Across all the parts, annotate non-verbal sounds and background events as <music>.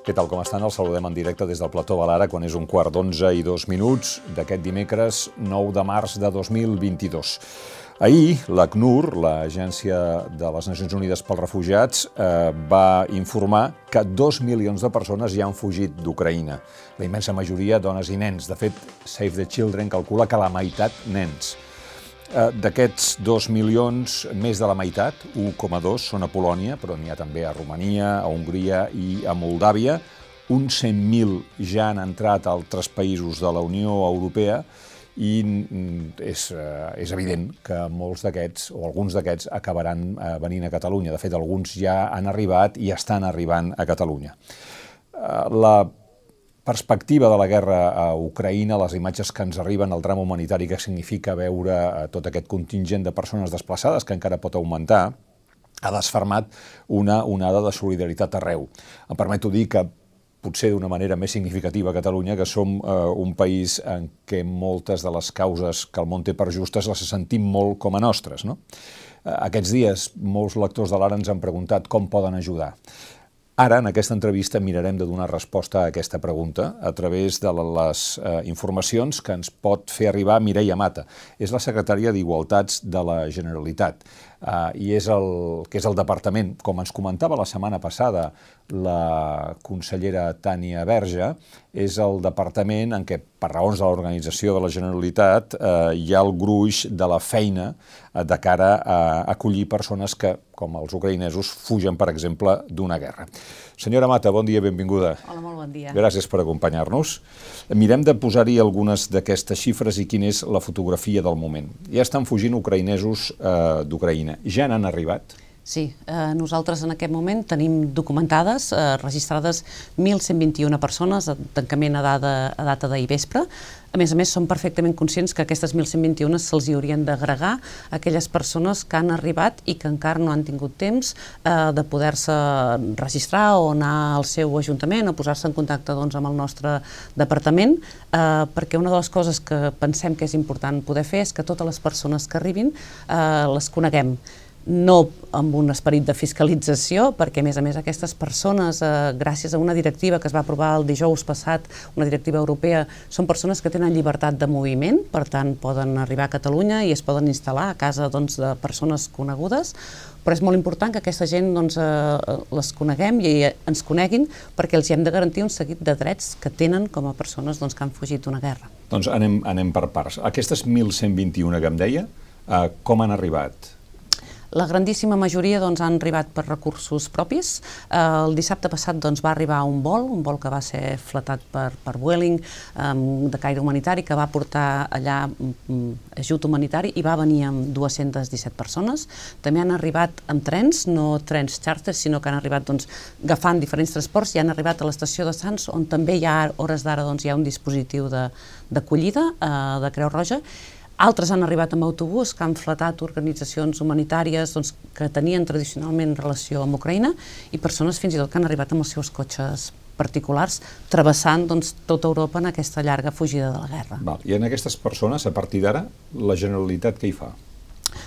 Què tal, com estan? Els saludem en directe des del Plató Balara quan és un quart d'onze i dos minuts d'aquest dimecres 9 de març de 2022. Ahir, l'ACNUR, l'Agència de les Nacions Unides pels Refugiats, eh, va informar que dos milions de persones ja han fugit d'Ucraïna. La immensa majoria dones i nens. De fet, Save the Children calcula que la meitat nens. Eh, D'aquests dos milions, més de la meitat, 1,2, són a Polònia, però n'hi ha també a Romania, a Hongria i a Moldàvia. Uns 100.000 ja han entrat a altres països de la Unió Europea i mm, és, eh, és evident que molts d'aquests, o alguns d'aquests, acabaran eh, venint a Catalunya. De fet, alguns ja han arribat i estan arribant a Catalunya. La perspectiva de la guerra a Ucraïna, les imatges que ens arriben, el drama humanitari que significa veure eh, tot aquest contingent de persones desplaçades, que encara pot augmentar, ha desfermat una onada de solidaritat arreu. Em permeto dir que potser d'una manera més significativa a Catalunya, que som eh, un país en què moltes de les causes que el món té per justes les sentim molt com a nostres. No? Eh, aquests dies molts lectors de l'Ara ens han preguntat com poden ajudar. Ara, en aquesta entrevista, mirarem de donar resposta a aquesta pregunta a través de les eh, informacions que ens pot fer arribar Mireia Mata. És la secretària d'Igualtats de la Generalitat eh, i és el, que és el departament, com ens comentava la setmana passada la consellera Tània Verge, és el departament en què, per raons de l'organització de la Generalitat, eh, hi ha el gruix de la feina eh, de cara a acollir persones que, com els ucraïnesos, fugen, per exemple, d'una guerra. Senyora Mata, bon dia, benvinguda. Hola, molt bon dia. Gràcies per acompanyar-nos. Mirem de posar-hi algunes d'aquestes xifres i quina és la fotografia del moment. Ja estan fugint ucraïnesos eh, d'Ucraïna. Ja n'han arribat? Sí, eh, nosaltres en aquest moment tenim documentades, eh, registrades 1.121 persones a tancament a, dada, a data d'ahir vespre. A més a més, som perfectament conscients que aquestes 1.121 se'ls hi haurien d'agregar aquelles persones que han arribat i que encara no han tingut temps eh, de poder-se registrar o anar al seu ajuntament o posar-se en contacte doncs, amb el nostre departament, eh, perquè una de les coses que pensem que és important poder fer és que totes les persones que arribin eh, les coneguem no amb un esperit de fiscalització, perquè a més a més aquestes persones, eh, gràcies a una directiva que es va aprovar el dijous passat, una directiva europea, són persones que tenen llibertat de moviment, per tant poden arribar a Catalunya i es poden instal·lar a casa doncs, de persones conegudes, però és molt important que aquesta gent doncs, eh, les coneguem i ens coneguin perquè els hi hem de garantir un seguit de drets que tenen com a persones doncs, que han fugit d'una guerra. Doncs anem, anem per parts. Aquestes 1.121 que em deia, eh, com han arribat? La grandíssima majoria doncs, han arribat per recursos propis. Eh, el dissabte passat doncs, va arribar un vol, un vol que va ser flatat per, per Vueling, um, de caire humanitari, que va portar allà um, ajut humanitari i va venir amb 217 persones. També han arribat amb trens, no trens charters, sinó que han arribat doncs, agafant diferents transports i han arribat a l'estació de Sants, on també hi ha, hores d'ara, doncs, hi ha un dispositiu d'acollida eh, de Creu Roja, altres han arribat amb autobús, que han flatat organitzacions humanitàries doncs, que tenien tradicionalment relació amb Ucraïna i persones fins i tot que han arribat amb els seus cotxes particulars, travessant doncs, tota Europa en aquesta llarga fugida de la guerra. Val. I en aquestes persones, a partir d'ara, la Generalitat què hi fa?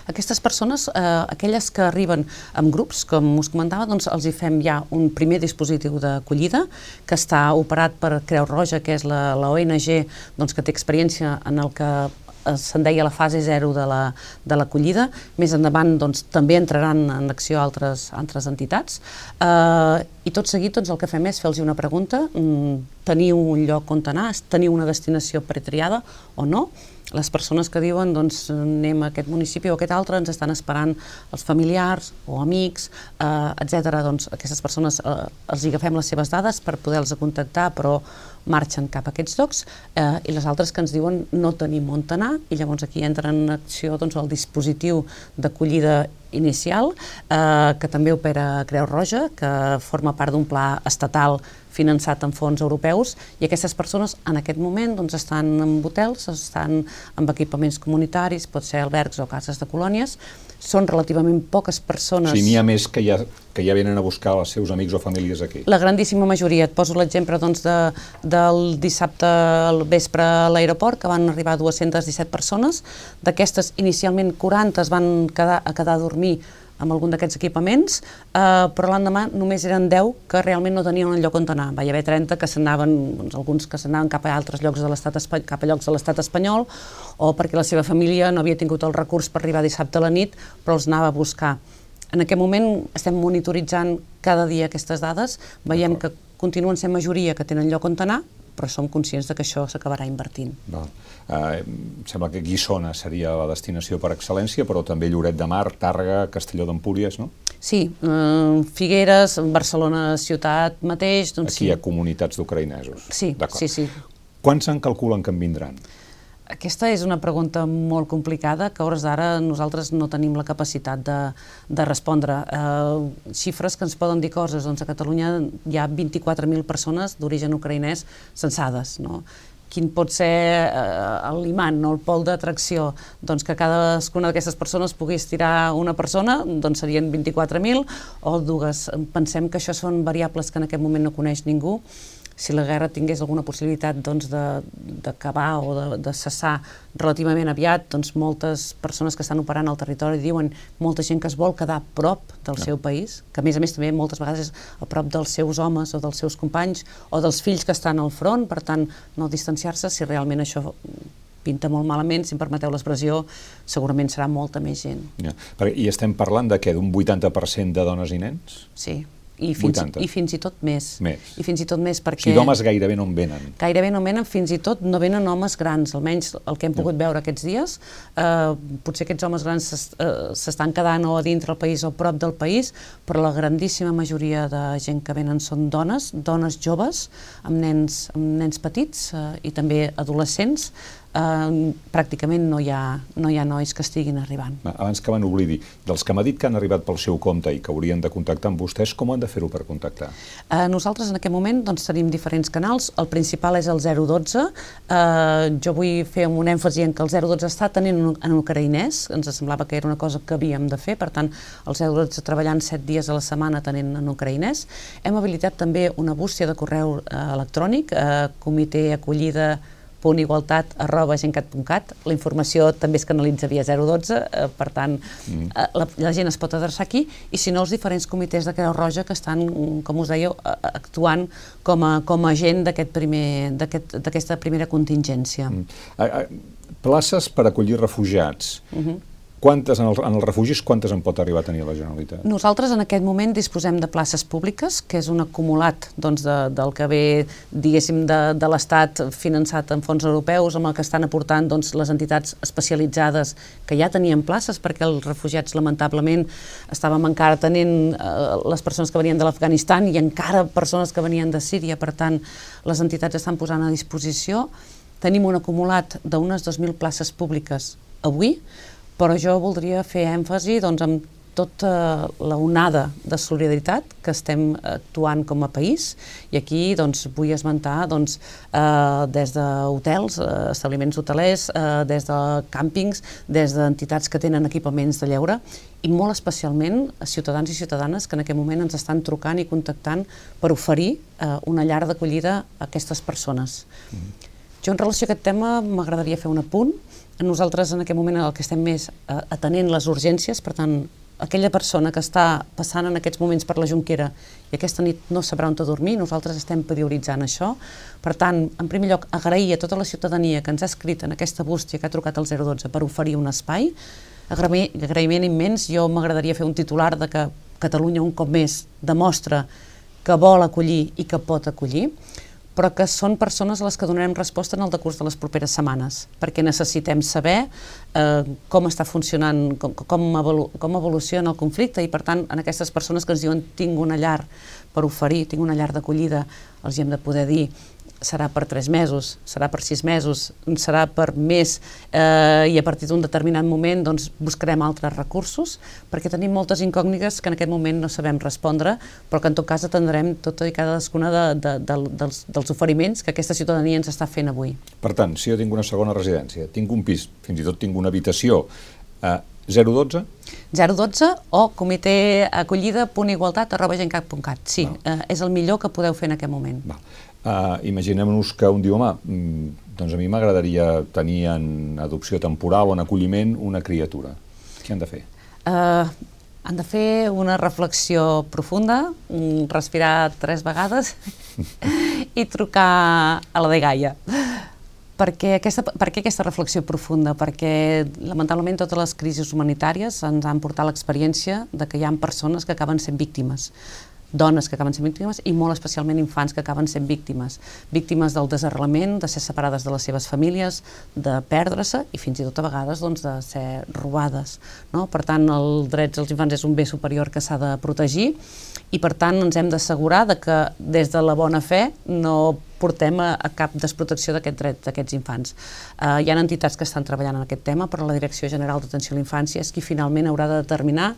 Aquestes persones, eh, aquelles que arriben en grups, com us comentava, doncs els hi fem ja un primer dispositiu d'acollida que està operat per Creu Roja, que és la, la ONG doncs, que té experiència en el que se'n deia la fase 0 de l'acollida. La, Més endavant doncs, també entraran en acció altres, altres entitats. Eh, I tot seguit doncs, el que fem és fer-los una pregunta, mm, teniu un lloc on anar, teniu una destinació pretriada o no? Les persones que diuen doncs, anem a aquest municipi o a aquest altre ens estan esperant els familiars o amics, eh, etc. Doncs aquestes persones eh, els agafem les seves dades per poder-los contactar, però marxen cap a aquests llocs eh, i les altres que ens diuen no tenim on anar i llavors aquí entra en acció doncs, el dispositiu d'acollida inicial eh, que també opera Creu Roja, que forma part d'un pla estatal finançat amb fons europeus i aquestes persones en aquest moment doncs, estan en hotels, estan amb equipaments comunitaris, pot ser albergs o cases de colònies, són relativament poques persones... O sigui, n'hi ha més que ja, que ja venen a buscar els seus amics o famílies aquí. La grandíssima majoria. Et poso l'exemple doncs, de, del dissabte al vespre a l'aeroport, que van arribar 217 persones. D'aquestes, inicialment 40 es van quedar, a quedar a dormir amb algun d'aquests equipaments, eh, però l'endemà només eren 10 que realment no tenien un lloc on anar. Va haver 30 que s'anaven, doncs, alguns que s'anaven cap a altres llocs de l'estat cap a llocs de l'estat espanyol, o perquè la seva família no havia tingut el recurs per arribar dissabte a la nit, però els anava a buscar. En aquest moment estem monitoritzant cada dia aquestes dades, veiem que continuen sent majoria que tenen lloc on anar, però som conscients de que això s'acabarà invertint. Val. Eh, sembla que Guissona seria la destinació per excel·lència, però també Lloret de Mar, Tàrrega, Castelló d'Empúries, no? Sí, eh, Figueres, Barcelona ciutat mateix... Doncs Aquí sí. hi ha comunitats d'ucraïnesos. Sí, sí, sí. Quants en calculen que en vindran? Aquesta és una pregunta molt complicada que a hores d'ara nosaltres no tenim la capacitat de, de respondre. Eh, xifres que ens poden dir coses. Doncs a Catalunya hi ha 24.000 persones d'origen ucraïnès censades. No? quin pot ser eh, l'imant, no? el pol d'atracció, doncs que cadascuna d'aquestes persones pogués tirar una persona, doncs serien 24.000 o dues. Pensem que això són variables que en aquest moment no coneix ningú si la guerra tingués alguna possibilitat doncs, d'acabar o de, de cessar relativament aviat, doncs moltes persones que estan operant al territori diuen molta gent que es vol quedar a prop del no. seu país, que a més a més també moltes vegades és a prop dels seus homes o dels seus companys o dels fills que estan al front, per tant, no distanciar-se si realment això pinta molt malament, si em permeteu l'expressió, segurament serà molta més gent. Ja. I estem parlant de què? D'un 80% de dones i nens? Sí, i fins, 80. i fins i tot més. més. I fins i tot més perquè... O sigui, d'homes gairebé no en venen. Gairebé no en venen, fins i tot no venen homes grans, almenys el que hem pogut no. veure aquests dies. Eh, potser aquests homes grans eh, s'estan quedant o a dintre el país o a prop del país, però la grandíssima majoria de gent que venen són dones, dones joves, amb nens, amb nens petits eh, i també adolescents, eh, pràcticament no hi, ha, no hi ha nois que estiguin arribant. Abans que van oblidi, dels que m'ha dit que han arribat pel seu compte i que haurien de contactar amb vostès, com han de fer-ho per contactar? Eh, nosaltres en aquest moment doncs, tenim diferents canals. El principal és el 012. Eh, jo vull fer un èmfasi en que el 012 està tenint en ucraïnès. Ens semblava que era una cosa que havíem de fer, per tant, el 012 treballant 7 dies a la setmana tenint en ucraïnès. Hem habilitat també una bústia de correu eh, electrònic, eh, comitè acollida igualtat arroba gencat.cat. La informació també es canalitza via 012, eh, per tant, mm. eh, la, la gent es pot adreçar aquí, i si no, els diferents comitès de Creu Roja que estan, com us deia, actuant com a, com a agent d'aquesta primer, aquest, primera contingència. Mm. Places per acollir refugiats. Mm -hmm Quantes en, el, en els refugis, quantes en pot arribar a tenir la Generalitat? Nosaltres en aquest moment disposem de places públiques, que és un acumulat doncs, de, del que ve, diguéssim, de, de l'Estat finançat en fons europeus, amb el que estan aportant doncs, les entitats especialitzades que ja tenien places, perquè els refugiats lamentablement estàvem encara tenint eh, les persones que venien de l'Afganistan i encara persones que venien de Síria, per tant, les entitats estan posant a disposició. Tenim un acumulat d'unes 2.000 places públiques avui, però jo voldria fer èmfasi doncs, amb tota la onada de solidaritat que estem actuant com a país i aquí doncs, vull esmentar doncs, eh, des d'hotels, eh, establiments hotelers, eh, des de càmpings, des d'entitats que tenen equipaments de lleure i molt especialment a ciutadans i ciutadanes que en aquest moment ens estan trucant i contactant per oferir eh, una llar d'acollida a aquestes persones. Mm. Jo en relació a aquest tema m'agradaria fer un apunt. Nosaltres en aquest moment el que estem més eh, atenent les urgències, per tant, aquella persona que està passant en aquests moments per la Junquera i aquesta nit no sabrà on dormir, nosaltres estem prioritzant això. Per tant, en primer lloc, agrair a tota la ciutadania que ens ha escrit en aquesta bústia que ha trucat al 012 per oferir un espai. Agraïment immens, jo m'agradaria fer un titular de que Catalunya un cop més demostra que vol acollir i que pot acollir però que són persones a les que donarem resposta en el decurs de les properes setmanes, perquè necessitem saber eh, com està funcionant, com, com, com evoluciona el conflicte i, per tant, en aquestes persones que ens diuen tinc una llar per oferir, tinc una llar d'acollida, els hi hem de poder dir serà per tres mesos, serà per sis mesos, serà per més eh, i a partir d'un determinat moment doncs, buscarem altres recursos perquè tenim moltes incògnites que en aquest moment no sabem respondre però que en tot cas atendrem tota i cadascuna de, de, de, dels, dels oferiments que aquesta ciutadania ens està fent avui. Per tant, si jo tinc una segona residència, tinc un pis, fins i tot tinc una habitació, eh, 012? 012 o comitè acollida.igualtat arroba gencat.cat. Sí, eh, és el millor que podeu fer en aquest moment. Val. Uh, Imaginem-nos que un diu, home, mm, doncs a mi m'agradaria tenir en adopció temporal o en acolliment una criatura. Què han de fer? Uh, Han de fer una reflexió profunda, respirar tres vegades <laughs> i trucar a la de Gaia. Perquè aquesta, per què aquesta reflexió profunda? Perquè, lamentablement, totes les crisis humanitàries ens han portat l'experiència de que hi ha persones que acaben sent víctimes dones que acaben sent víctimes i molt especialment infants que acaben sent víctimes. Víctimes del desarrelament, de ser separades de les seves famílies, de perdre-se i fins i tot a vegades doncs, de ser robades. No? Per tant, el drets dels infants és un bé superior que s'ha de protegir i per tant ens hem d'assegurar de que des de la bona fe no portem a, a cap desprotecció d'aquest dret d'aquests infants. Uh, hi ha entitats que estan treballant en aquest tema, però la Direcció General d'Atenció a la Infància és qui finalment haurà de determinar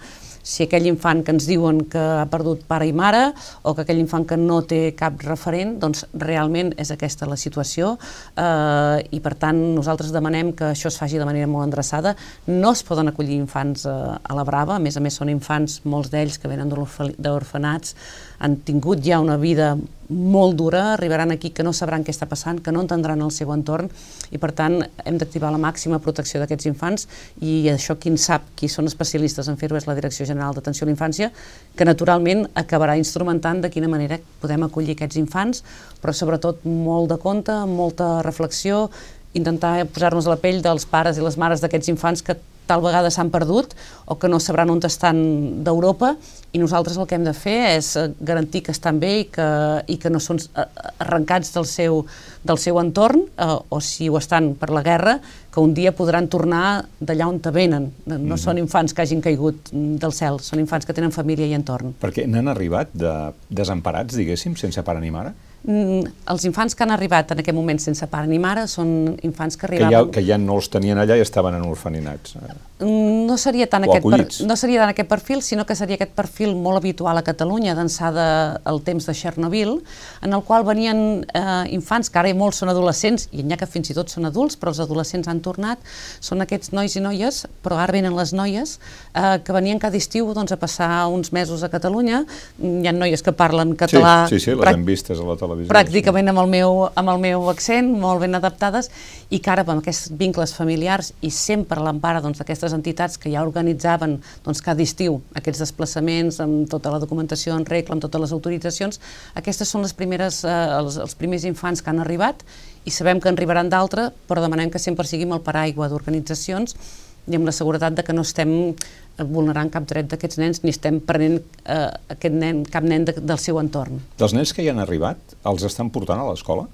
si aquell infant que ens diuen que ha perdut pare i mare o que aquell infant que no té cap referent, doncs realment és aquesta la situació eh, i per tant nosaltres demanem que això es faci de manera molt endreçada. No es poden acollir infants eh, a la brava, a més a més són infants, molts d'ells que venen d'orfenats, han tingut ja una vida molt dura, arribaran aquí que no sabran què està passant, que no entendran el seu entorn i per tant hem d'activar la màxima protecció d'aquests infants i això qui en sap, qui són especialistes en fer-ho és la Direcció General d'Atenció a la Infància que naturalment acabarà instrumentant de quina manera podem acollir aquests infants però sobretot molt de compte, molta reflexió, intentar posar-nos a la pell dels pares i les mares d'aquests infants que tal vegada s'han perdut o que no sabran on estan d'Europa i nosaltres el que hem de fer és eh, garantir que estan bé i que, i que no són eh, arrencats del seu, del seu entorn eh, o si ho estan per la guerra, que un dia podran tornar d'allà on te venen. No mm -hmm. són infants que hagin caigut del cel, són infants que tenen família i entorn. Perquè n'han arribat de desemparats, diguéssim, sense pare ni mare? Mm, els infants que han arribat en aquest moment sense pare ni mare són infants que arribaven... Que ja, que ja no els tenien allà i estaven en orfenats. Mm, no seria tant aquest per, no seria tant aquest perfil, sinó que seria aquest perfil molt habitual a Catalunya d'ençà del temps de Chernobyl, en el qual venien eh, infants, que ara molts són adolescents, i n'hi ha que fins i tot són adults, però els adolescents han tornat, són aquests nois i noies, però ara venen les noies, eh, que venien cada estiu doncs, a passar uns mesos a Catalunya, hi ha noies que parlen català... Sí, sí, sí les hem vistes a la televisió televisió. Pràcticament amb el, meu, amb el meu accent, molt ben adaptades, i que ara amb aquests vincles familiars i sempre l'empara doncs, d'aquestes doncs, entitats que ja organitzaven doncs, cada estiu aquests desplaçaments amb tota la documentació en regla, amb totes les autoritzacions, aquestes són les primeres, eh, els, els primers infants que han arribat i sabem que en arribaran d'altres, però demanem que sempre siguin el paraigua d'organitzacions i amb la seguretat de que no estem eh, vulnerant cap dret d'aquests nens ni estem prenent eh, aquest nen, cap nen de, del seu entorn. Dels nens que hi han arribat, els estan portant a l'escola?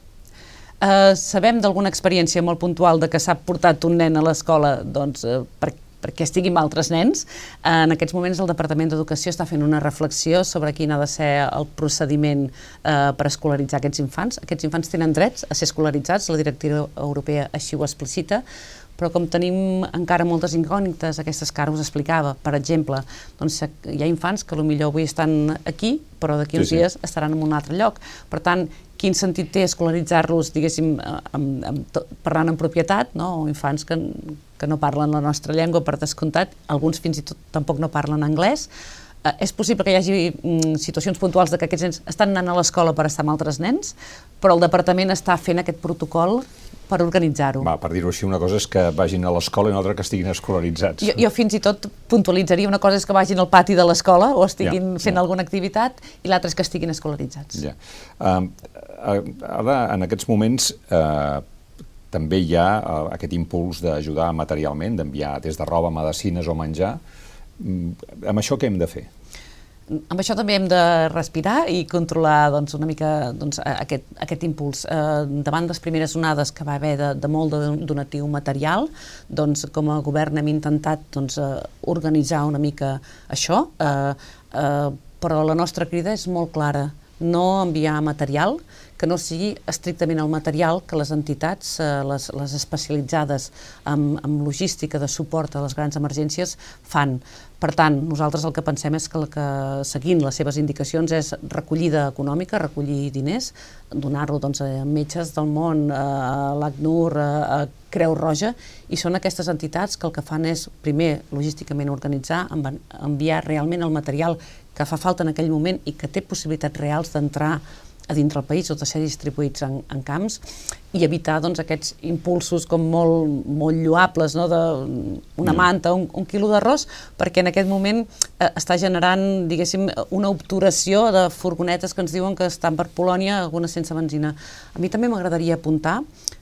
Eh, sabem d'alguna experiència molt puntual de que s'ha portat un nen a l'escola doncs, eh, per, perquè estigui amb altres nens. En aquests moments el Departament d'Educació està fent una reflexió sobre quin ha de ser el procediment eh, per escolaritzar aquests infants. Aquests infants tenen drets a ser escolaritzats, la directiva europea així ho explicita, però com tenim encara moltes incògnites, aquestes que ara us explicava, per exemple, doncs hi ha infants que millor avui estan aquí, però d'aquí uns sí, sí. dies estaran en un altre lloc. Per tant, quin sentit té escolaritzar-los, diguéssim, amb, amb, parlant en propietat, no? o infants que, que no parlen la nostra llengua, per descomptat, alguns fins i tot tampoc no parlen anglès, eh, és possible que hi hagi mm, situacions puntuals de que aquests nens estan anant a l'escola per estar amb altres nens, però el departament està fent aquest protocol per organitzar-ho. Va, per dir-ho així, una cosa és que vagin a l'escola i una altra que estiguin escolaritzats. Jo, jo fins i tot puntualitzaria, una cosa és que vagin al pati de l'escola o estiguin ja, fent ja. alguna activitat i l'altra és que estiguin escolaritzats. Ja. Uh, ara, en aquests moments, uh, també hi ha uh, aquest impuls d'ajudar materialment, d'enviar des de roba, medicines o menjar. Um, amb això què hem de fer? Amb això també hem de respirar i controlar doncs, una mica doncs, aquest, aquest impuls. Eh, davant les primeres onades que va haver de, de molt de donatiu material, doncs, com a govern hem intentat doncs, eh, organitzar una mica això, eh, eh, però la nostra crida és molt clara no enviar material que no sigui estrictament el material que les entitats, eh, les, les especialitzades en, en logística de suport a les grans emergències fan. Per tant, nosaltres el que pensem és que el que, seguint les seves indicacions, és recollida econòmica, recollir diners, donar-lo doncs, a metges del món, a l'ACNUR, a, a Creu Roja, i són aquestes entitats que el que fan és, primer, logísticament organitzar, enviar realment el material que fa falta en aquell moment i que té possibilitats reals d'entrar a dintre el país o de ser distribuïts en, en camps i evitar doncs, aquests impulsos com molt, molt lloables, no? de una mm. manta, un, un quilo d'arròs, perquè en aquest moment eh, està generant, diguéssim, una obturació de furgonetes que ens diuen que estan per Polònia, algunes sense benzina. A mi també m'agradaria apuntar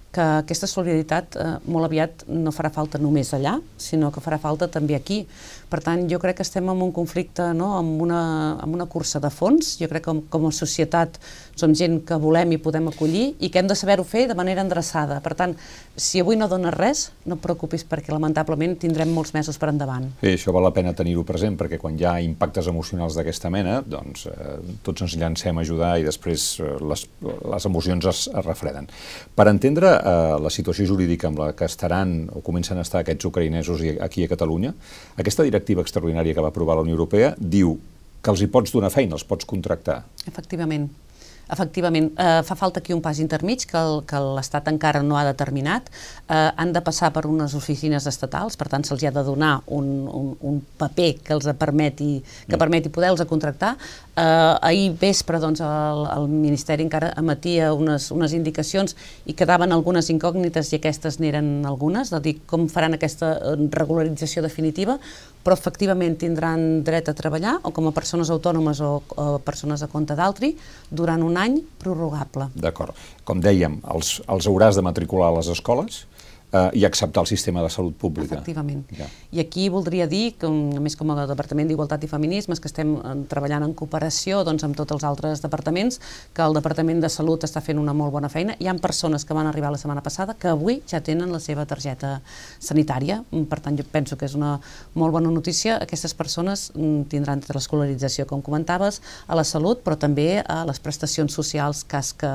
que aquesta solidaritat eh, molt aviat no farà falta només allà, sinó que farà falta també aquí. Per tant, jo crec que estem en un conflicte, no? amb, una, amb una cursa de fons. Jo crec que com, com a societat som gent que volem i podem acollir i que hem de saber-ho fer de manera endreçada. Per tant, si avui no dones res, no et preocupis perquè lamentablement tindrem molts mesos per endavant. Sí, això val la pena tenir-ho present perquè quan hi ha impactes emocionals d'aquesta mena, doncs eh, tots ens llancem a ajudar i després eh, les, les emocions es, es refreden. Per entendre eh, la situació jurídica amb la que estaran o comencen a estar aquests ucraïnesos aquí a Catalunya, aquesta directiva extraordinària que va aprovar la Unió Europea diu que els hi pots donar feina, els pots contractar. Efectivament. Efectivament, eh, fa falta aquí un pas intermig que l'Estat encara no ha determinat. Eh, han de passar per unes oficines estatals, per tant se'ls ha de donar un, un, un paper que els permeti, que mm. permeti poder-los contractar. Eh, ahir vespre doncs, el, el Ministeri encara emetia unes, unes indicacions i quedaven algunes incògnites i aquestes n'eren algunes, de dir com faran aquesta eh, regularització definitiva, però efectivament tindran dret a treballar o com a persones autònomes o, o persones a compte d'altri durant un any prorrogable. D'acord. Com dèiem, els, els hauràs de matricular a les escoles, eh, i acceptar el sistema de salut pública. Efectivament. Ja. I aquí voldria dir, que, a més com a Departament d'Igualtat i Feminismes, que estem eh, treballant en cooperació doncs, amb tots els altres departaments, que el Departament de Salut està fent una molt bona feina. Hi ha persones que van arribar la setmana passada que avui ja tenen la seva targeta sanitària, mm, per tant jo penso que és una molt bona notícia. Aquestes persones mm, tindran l'escolarització, com comentaves, a la salut, però també a les prestacions socials cas que,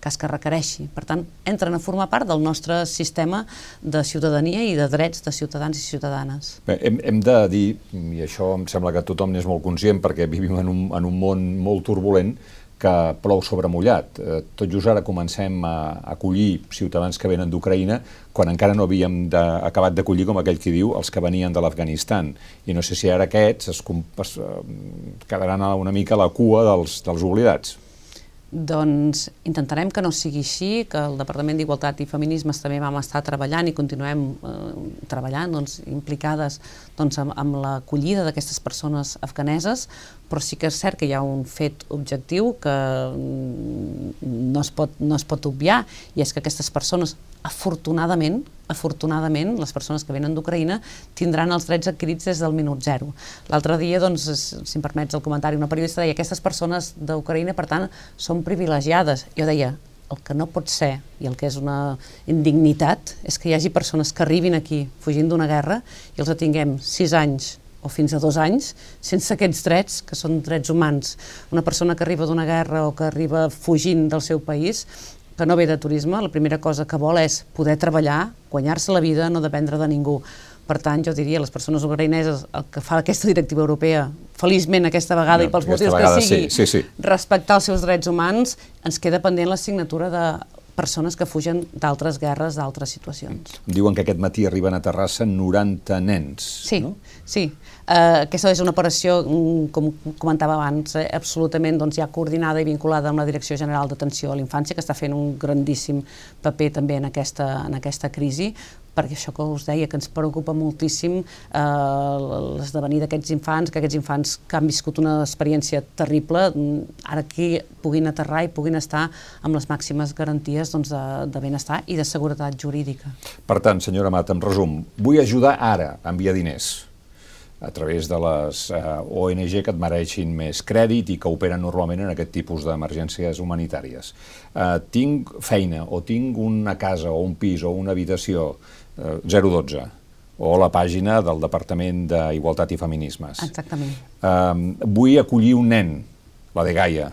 cas que requereixi. Per tant, entren a formar part del nostre sistema de ciutadania i de drets de ciutadans i ciutadanes. Bé, hem, hem de dir, i això em sembla que tothom n'és molt conscient perquè vivim en un, en un món molt turbulent, que plou sobre mullat. Eh, tot just ara comencem a acollir ciutadans que venen d'Ucraïna quan encara no havíem de, acabat d'acollir, com aquell qui diu, els que venien de l'Afganistan. I no sé si ara aquests es, es, eh, quedaran una mica a la cua dels, dels oblidats. Doncs intentarem que no sigui així, que el Departament d'Igualtat i Feminismes també vam estar treballant i continuem eh, treballant doncs, implicades doncs, amb, amb l'acollida d'aquestes persones afganeses, però sí que és cert que hi ha un fet objectiu que no es pot, no es pot obviar, i és que aquestes persones, afortunadament, afortunadament, les persones que venen d'Ucraïna tindran els drets adquirits des del minut zero. L'altre dia, doncs, si em permets el comentari, una periodista deia aquestes persones d'Ucraïna, per tant, són privilegiades. Jo deia, el que no pot ser i el que és una indignitat és que hi hagi persones que arribin aquí fugint d'una guerra i els tinguem sis anys o fins a dos anys sense aquests drets, que són drets humans. Una persona que arriba d'una guerra o que arriba fugint del seu país que no ve de turisme, la primera cosa que vol és poder treballar, guanyar-se la vida, no dependre de ningú. Per tant, jo diria, les persones ucraïneses, el que fa aquesta directiva europea, feliçment aquesta vegada no, i pels motius vegada, que sigui, sí, sí, sí. respectar els seus drets humans, ens queda pendent la signatura de persones que fugen d'altres guerres, d'altres situacions. Diuen que aquest matí arriben a Terrassa 90 nens, sí, no? Sí, Eh, aquesta és una operació, mm, com comentava abans, eh, absolutament doncs, ja coordinada i vinculada amb la Direcció General d'Atenció a l'Infància, que està fent un grandíssim paper també en aquesta, en aquesta crisi, perquè això que us deia, que ens preocupa moltíssim eh, l'esdevenir d'aquests infants, que aquests infants que han viscut una experiència terrible, mm, ara aquí puguin aterrar i puguin estar amb les màximes garanties doncs, de, de benestar i de seguretat jurídica. Per tant, senyora Mat, en resum, vull ajudar ara a enviar diners a través de les eh, ONG que et mereixin més crèdit i que operen normalment en aquest tipus d'emergències humanitàries. Eh, tinc feina o tinc una casa o un pis o una habitació 012 o la pàgina del Departament d'Igualtat i Feminismes. Exactament. Eh, vull acollir un nen, la de Gaia,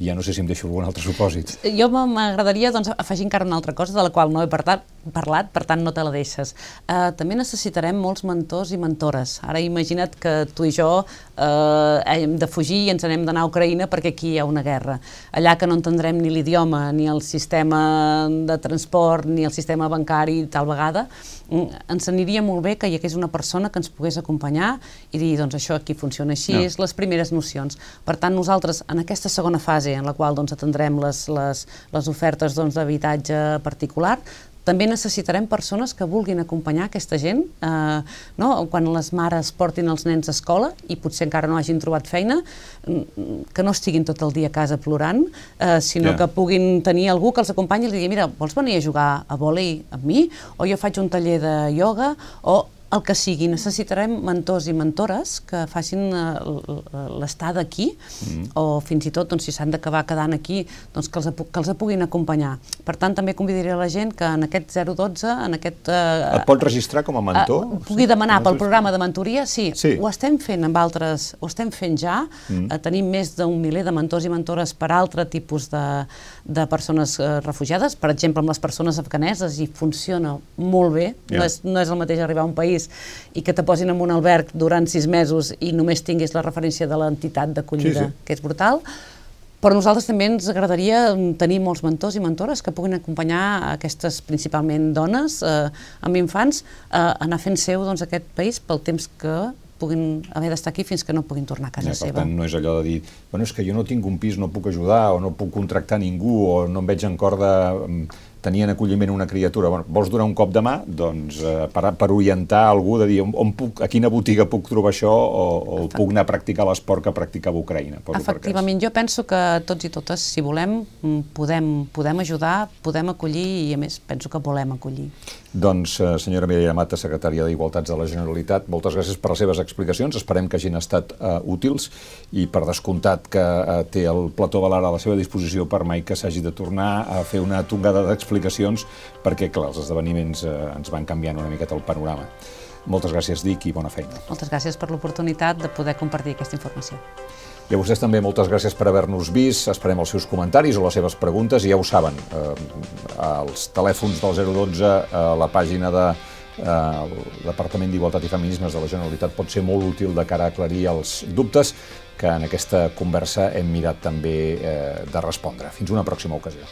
ja no sé si em deixo algun altre supòsit. Jo m'agradaria doncs, afegir encara una altra cosa de la qual no he parlat, parlat, per tant no te la deixes. Uh, també necessitarem molts mentors i mentores. Ara imagina't que tu i jo uh, hem de fugir i ens anem d'anar a Ucraïna perquè aquí hi ha una guerra. Allà que no entendrem ni l'idioma, ni el sistema de transport, ni el sistema bancari tal vegada, mm, ens aniria molt bé que hi hagués una persona que ens pogués acompanyar i dir, doncs això aquí funciona així, no. les primeres nocions. Per tant, nosaltres, en aquesta segona fase en la qual doncs, atendrem les, les, les ofertes doncs, d'habitatge doncs, particular, també necessitarem persones que vulguin acompanyar aquesta gent, eh, no? quan les mares portin els nens a escola i potser encara no hagin trobat feina, mm, que no estiguin tot el dia a casa plorant, eh, sinó yeah. que puguin tenir algú que els acompanyi i els digui, mira, vols venir a jugar a vòlei amb mi? O jo faig un taller de ioga? O el que sigui, necessitarem mentors i mentores que facin eh, l'estada aquí mm. o fins i tot doncs, si s'han d'acabar quedant aquí doncs, que, els, que els puguin acompanyar. Per tant, també convidaria la gent que en aquest 012, en aquest... Eh, Et pot registrar com a mentor? Eh, pugui demanar pel programa de mentoria, sí, sí. Ho estem fent amb altres, ho estem fent ja, mm. eh, tenim més d'un miler de mentors i mentores per altre tipus de, de persones eh, refugiades, per exemple amb les persones afganeses i funciona molt bé, yeah. no, és, no és el mateix arribar a un país país i que te posin en un alberg durant sis mesos i només tinguis la referència de l'entitat d'acollida, sí, sí. que és brutal, però nosaltres també ens agradaria tenir molts mentors i mentores que puguin acompanyar aquestes principalment dones eh, amb infants eh, a anar fent seu doncs, aquest país pel temps que puguin haver d'estar aquí fins que no puguin tornar a casa ja, per seva. Per tant, no és allò de dir, bueno, és que jo no tinc un pis, no puc ajudar, o no puc contractar ningú, o no em veig en cor de tenir en acolliment una criatura, bueno, vols donar un cop de mà? Doncs eh, per, per orientar algú de dir on, on puc, a quina botiga puc trobar això o, o puc anar a practicar l'esport que practicava Ucraïna. Efectivament, jo penso que tots i totes, si volem, mm, podem, podem ajudar, podem acollir i a més penso que volem acollir. Doncs, eh, senyora Mireia Mata, secretària d'Igualtats de la Generalitat, moltes gràcies per les seves explicacions, esperem que hagin estat eh, útils i per descomptat que eh, té el Plató Valara a la seva disposició per mai que s'hagi de tornar a fer una tongada d'explicacions perquè, clar, els esdeveniments eh, ens van canviant una miqueta el panorama. Moltes gràcies, Dic, i bona feina. Moltes gràcies per l'oportunitat de poder compartir aquesta informació. I a vostès també moltes gràcies per haver-nos vist, esperem els seus comentaris o les seves preguntes, i ja ho saben, eh, els telèfons del 012, eh, la pàgina de eh, Departament d'Igualtat i Feminismes de la Generalitat pot ser molt útil de cara a aclarir els dubtes que en aquesta conversa hem mirat també eh, de respondre. Fins una pròxima ocasió.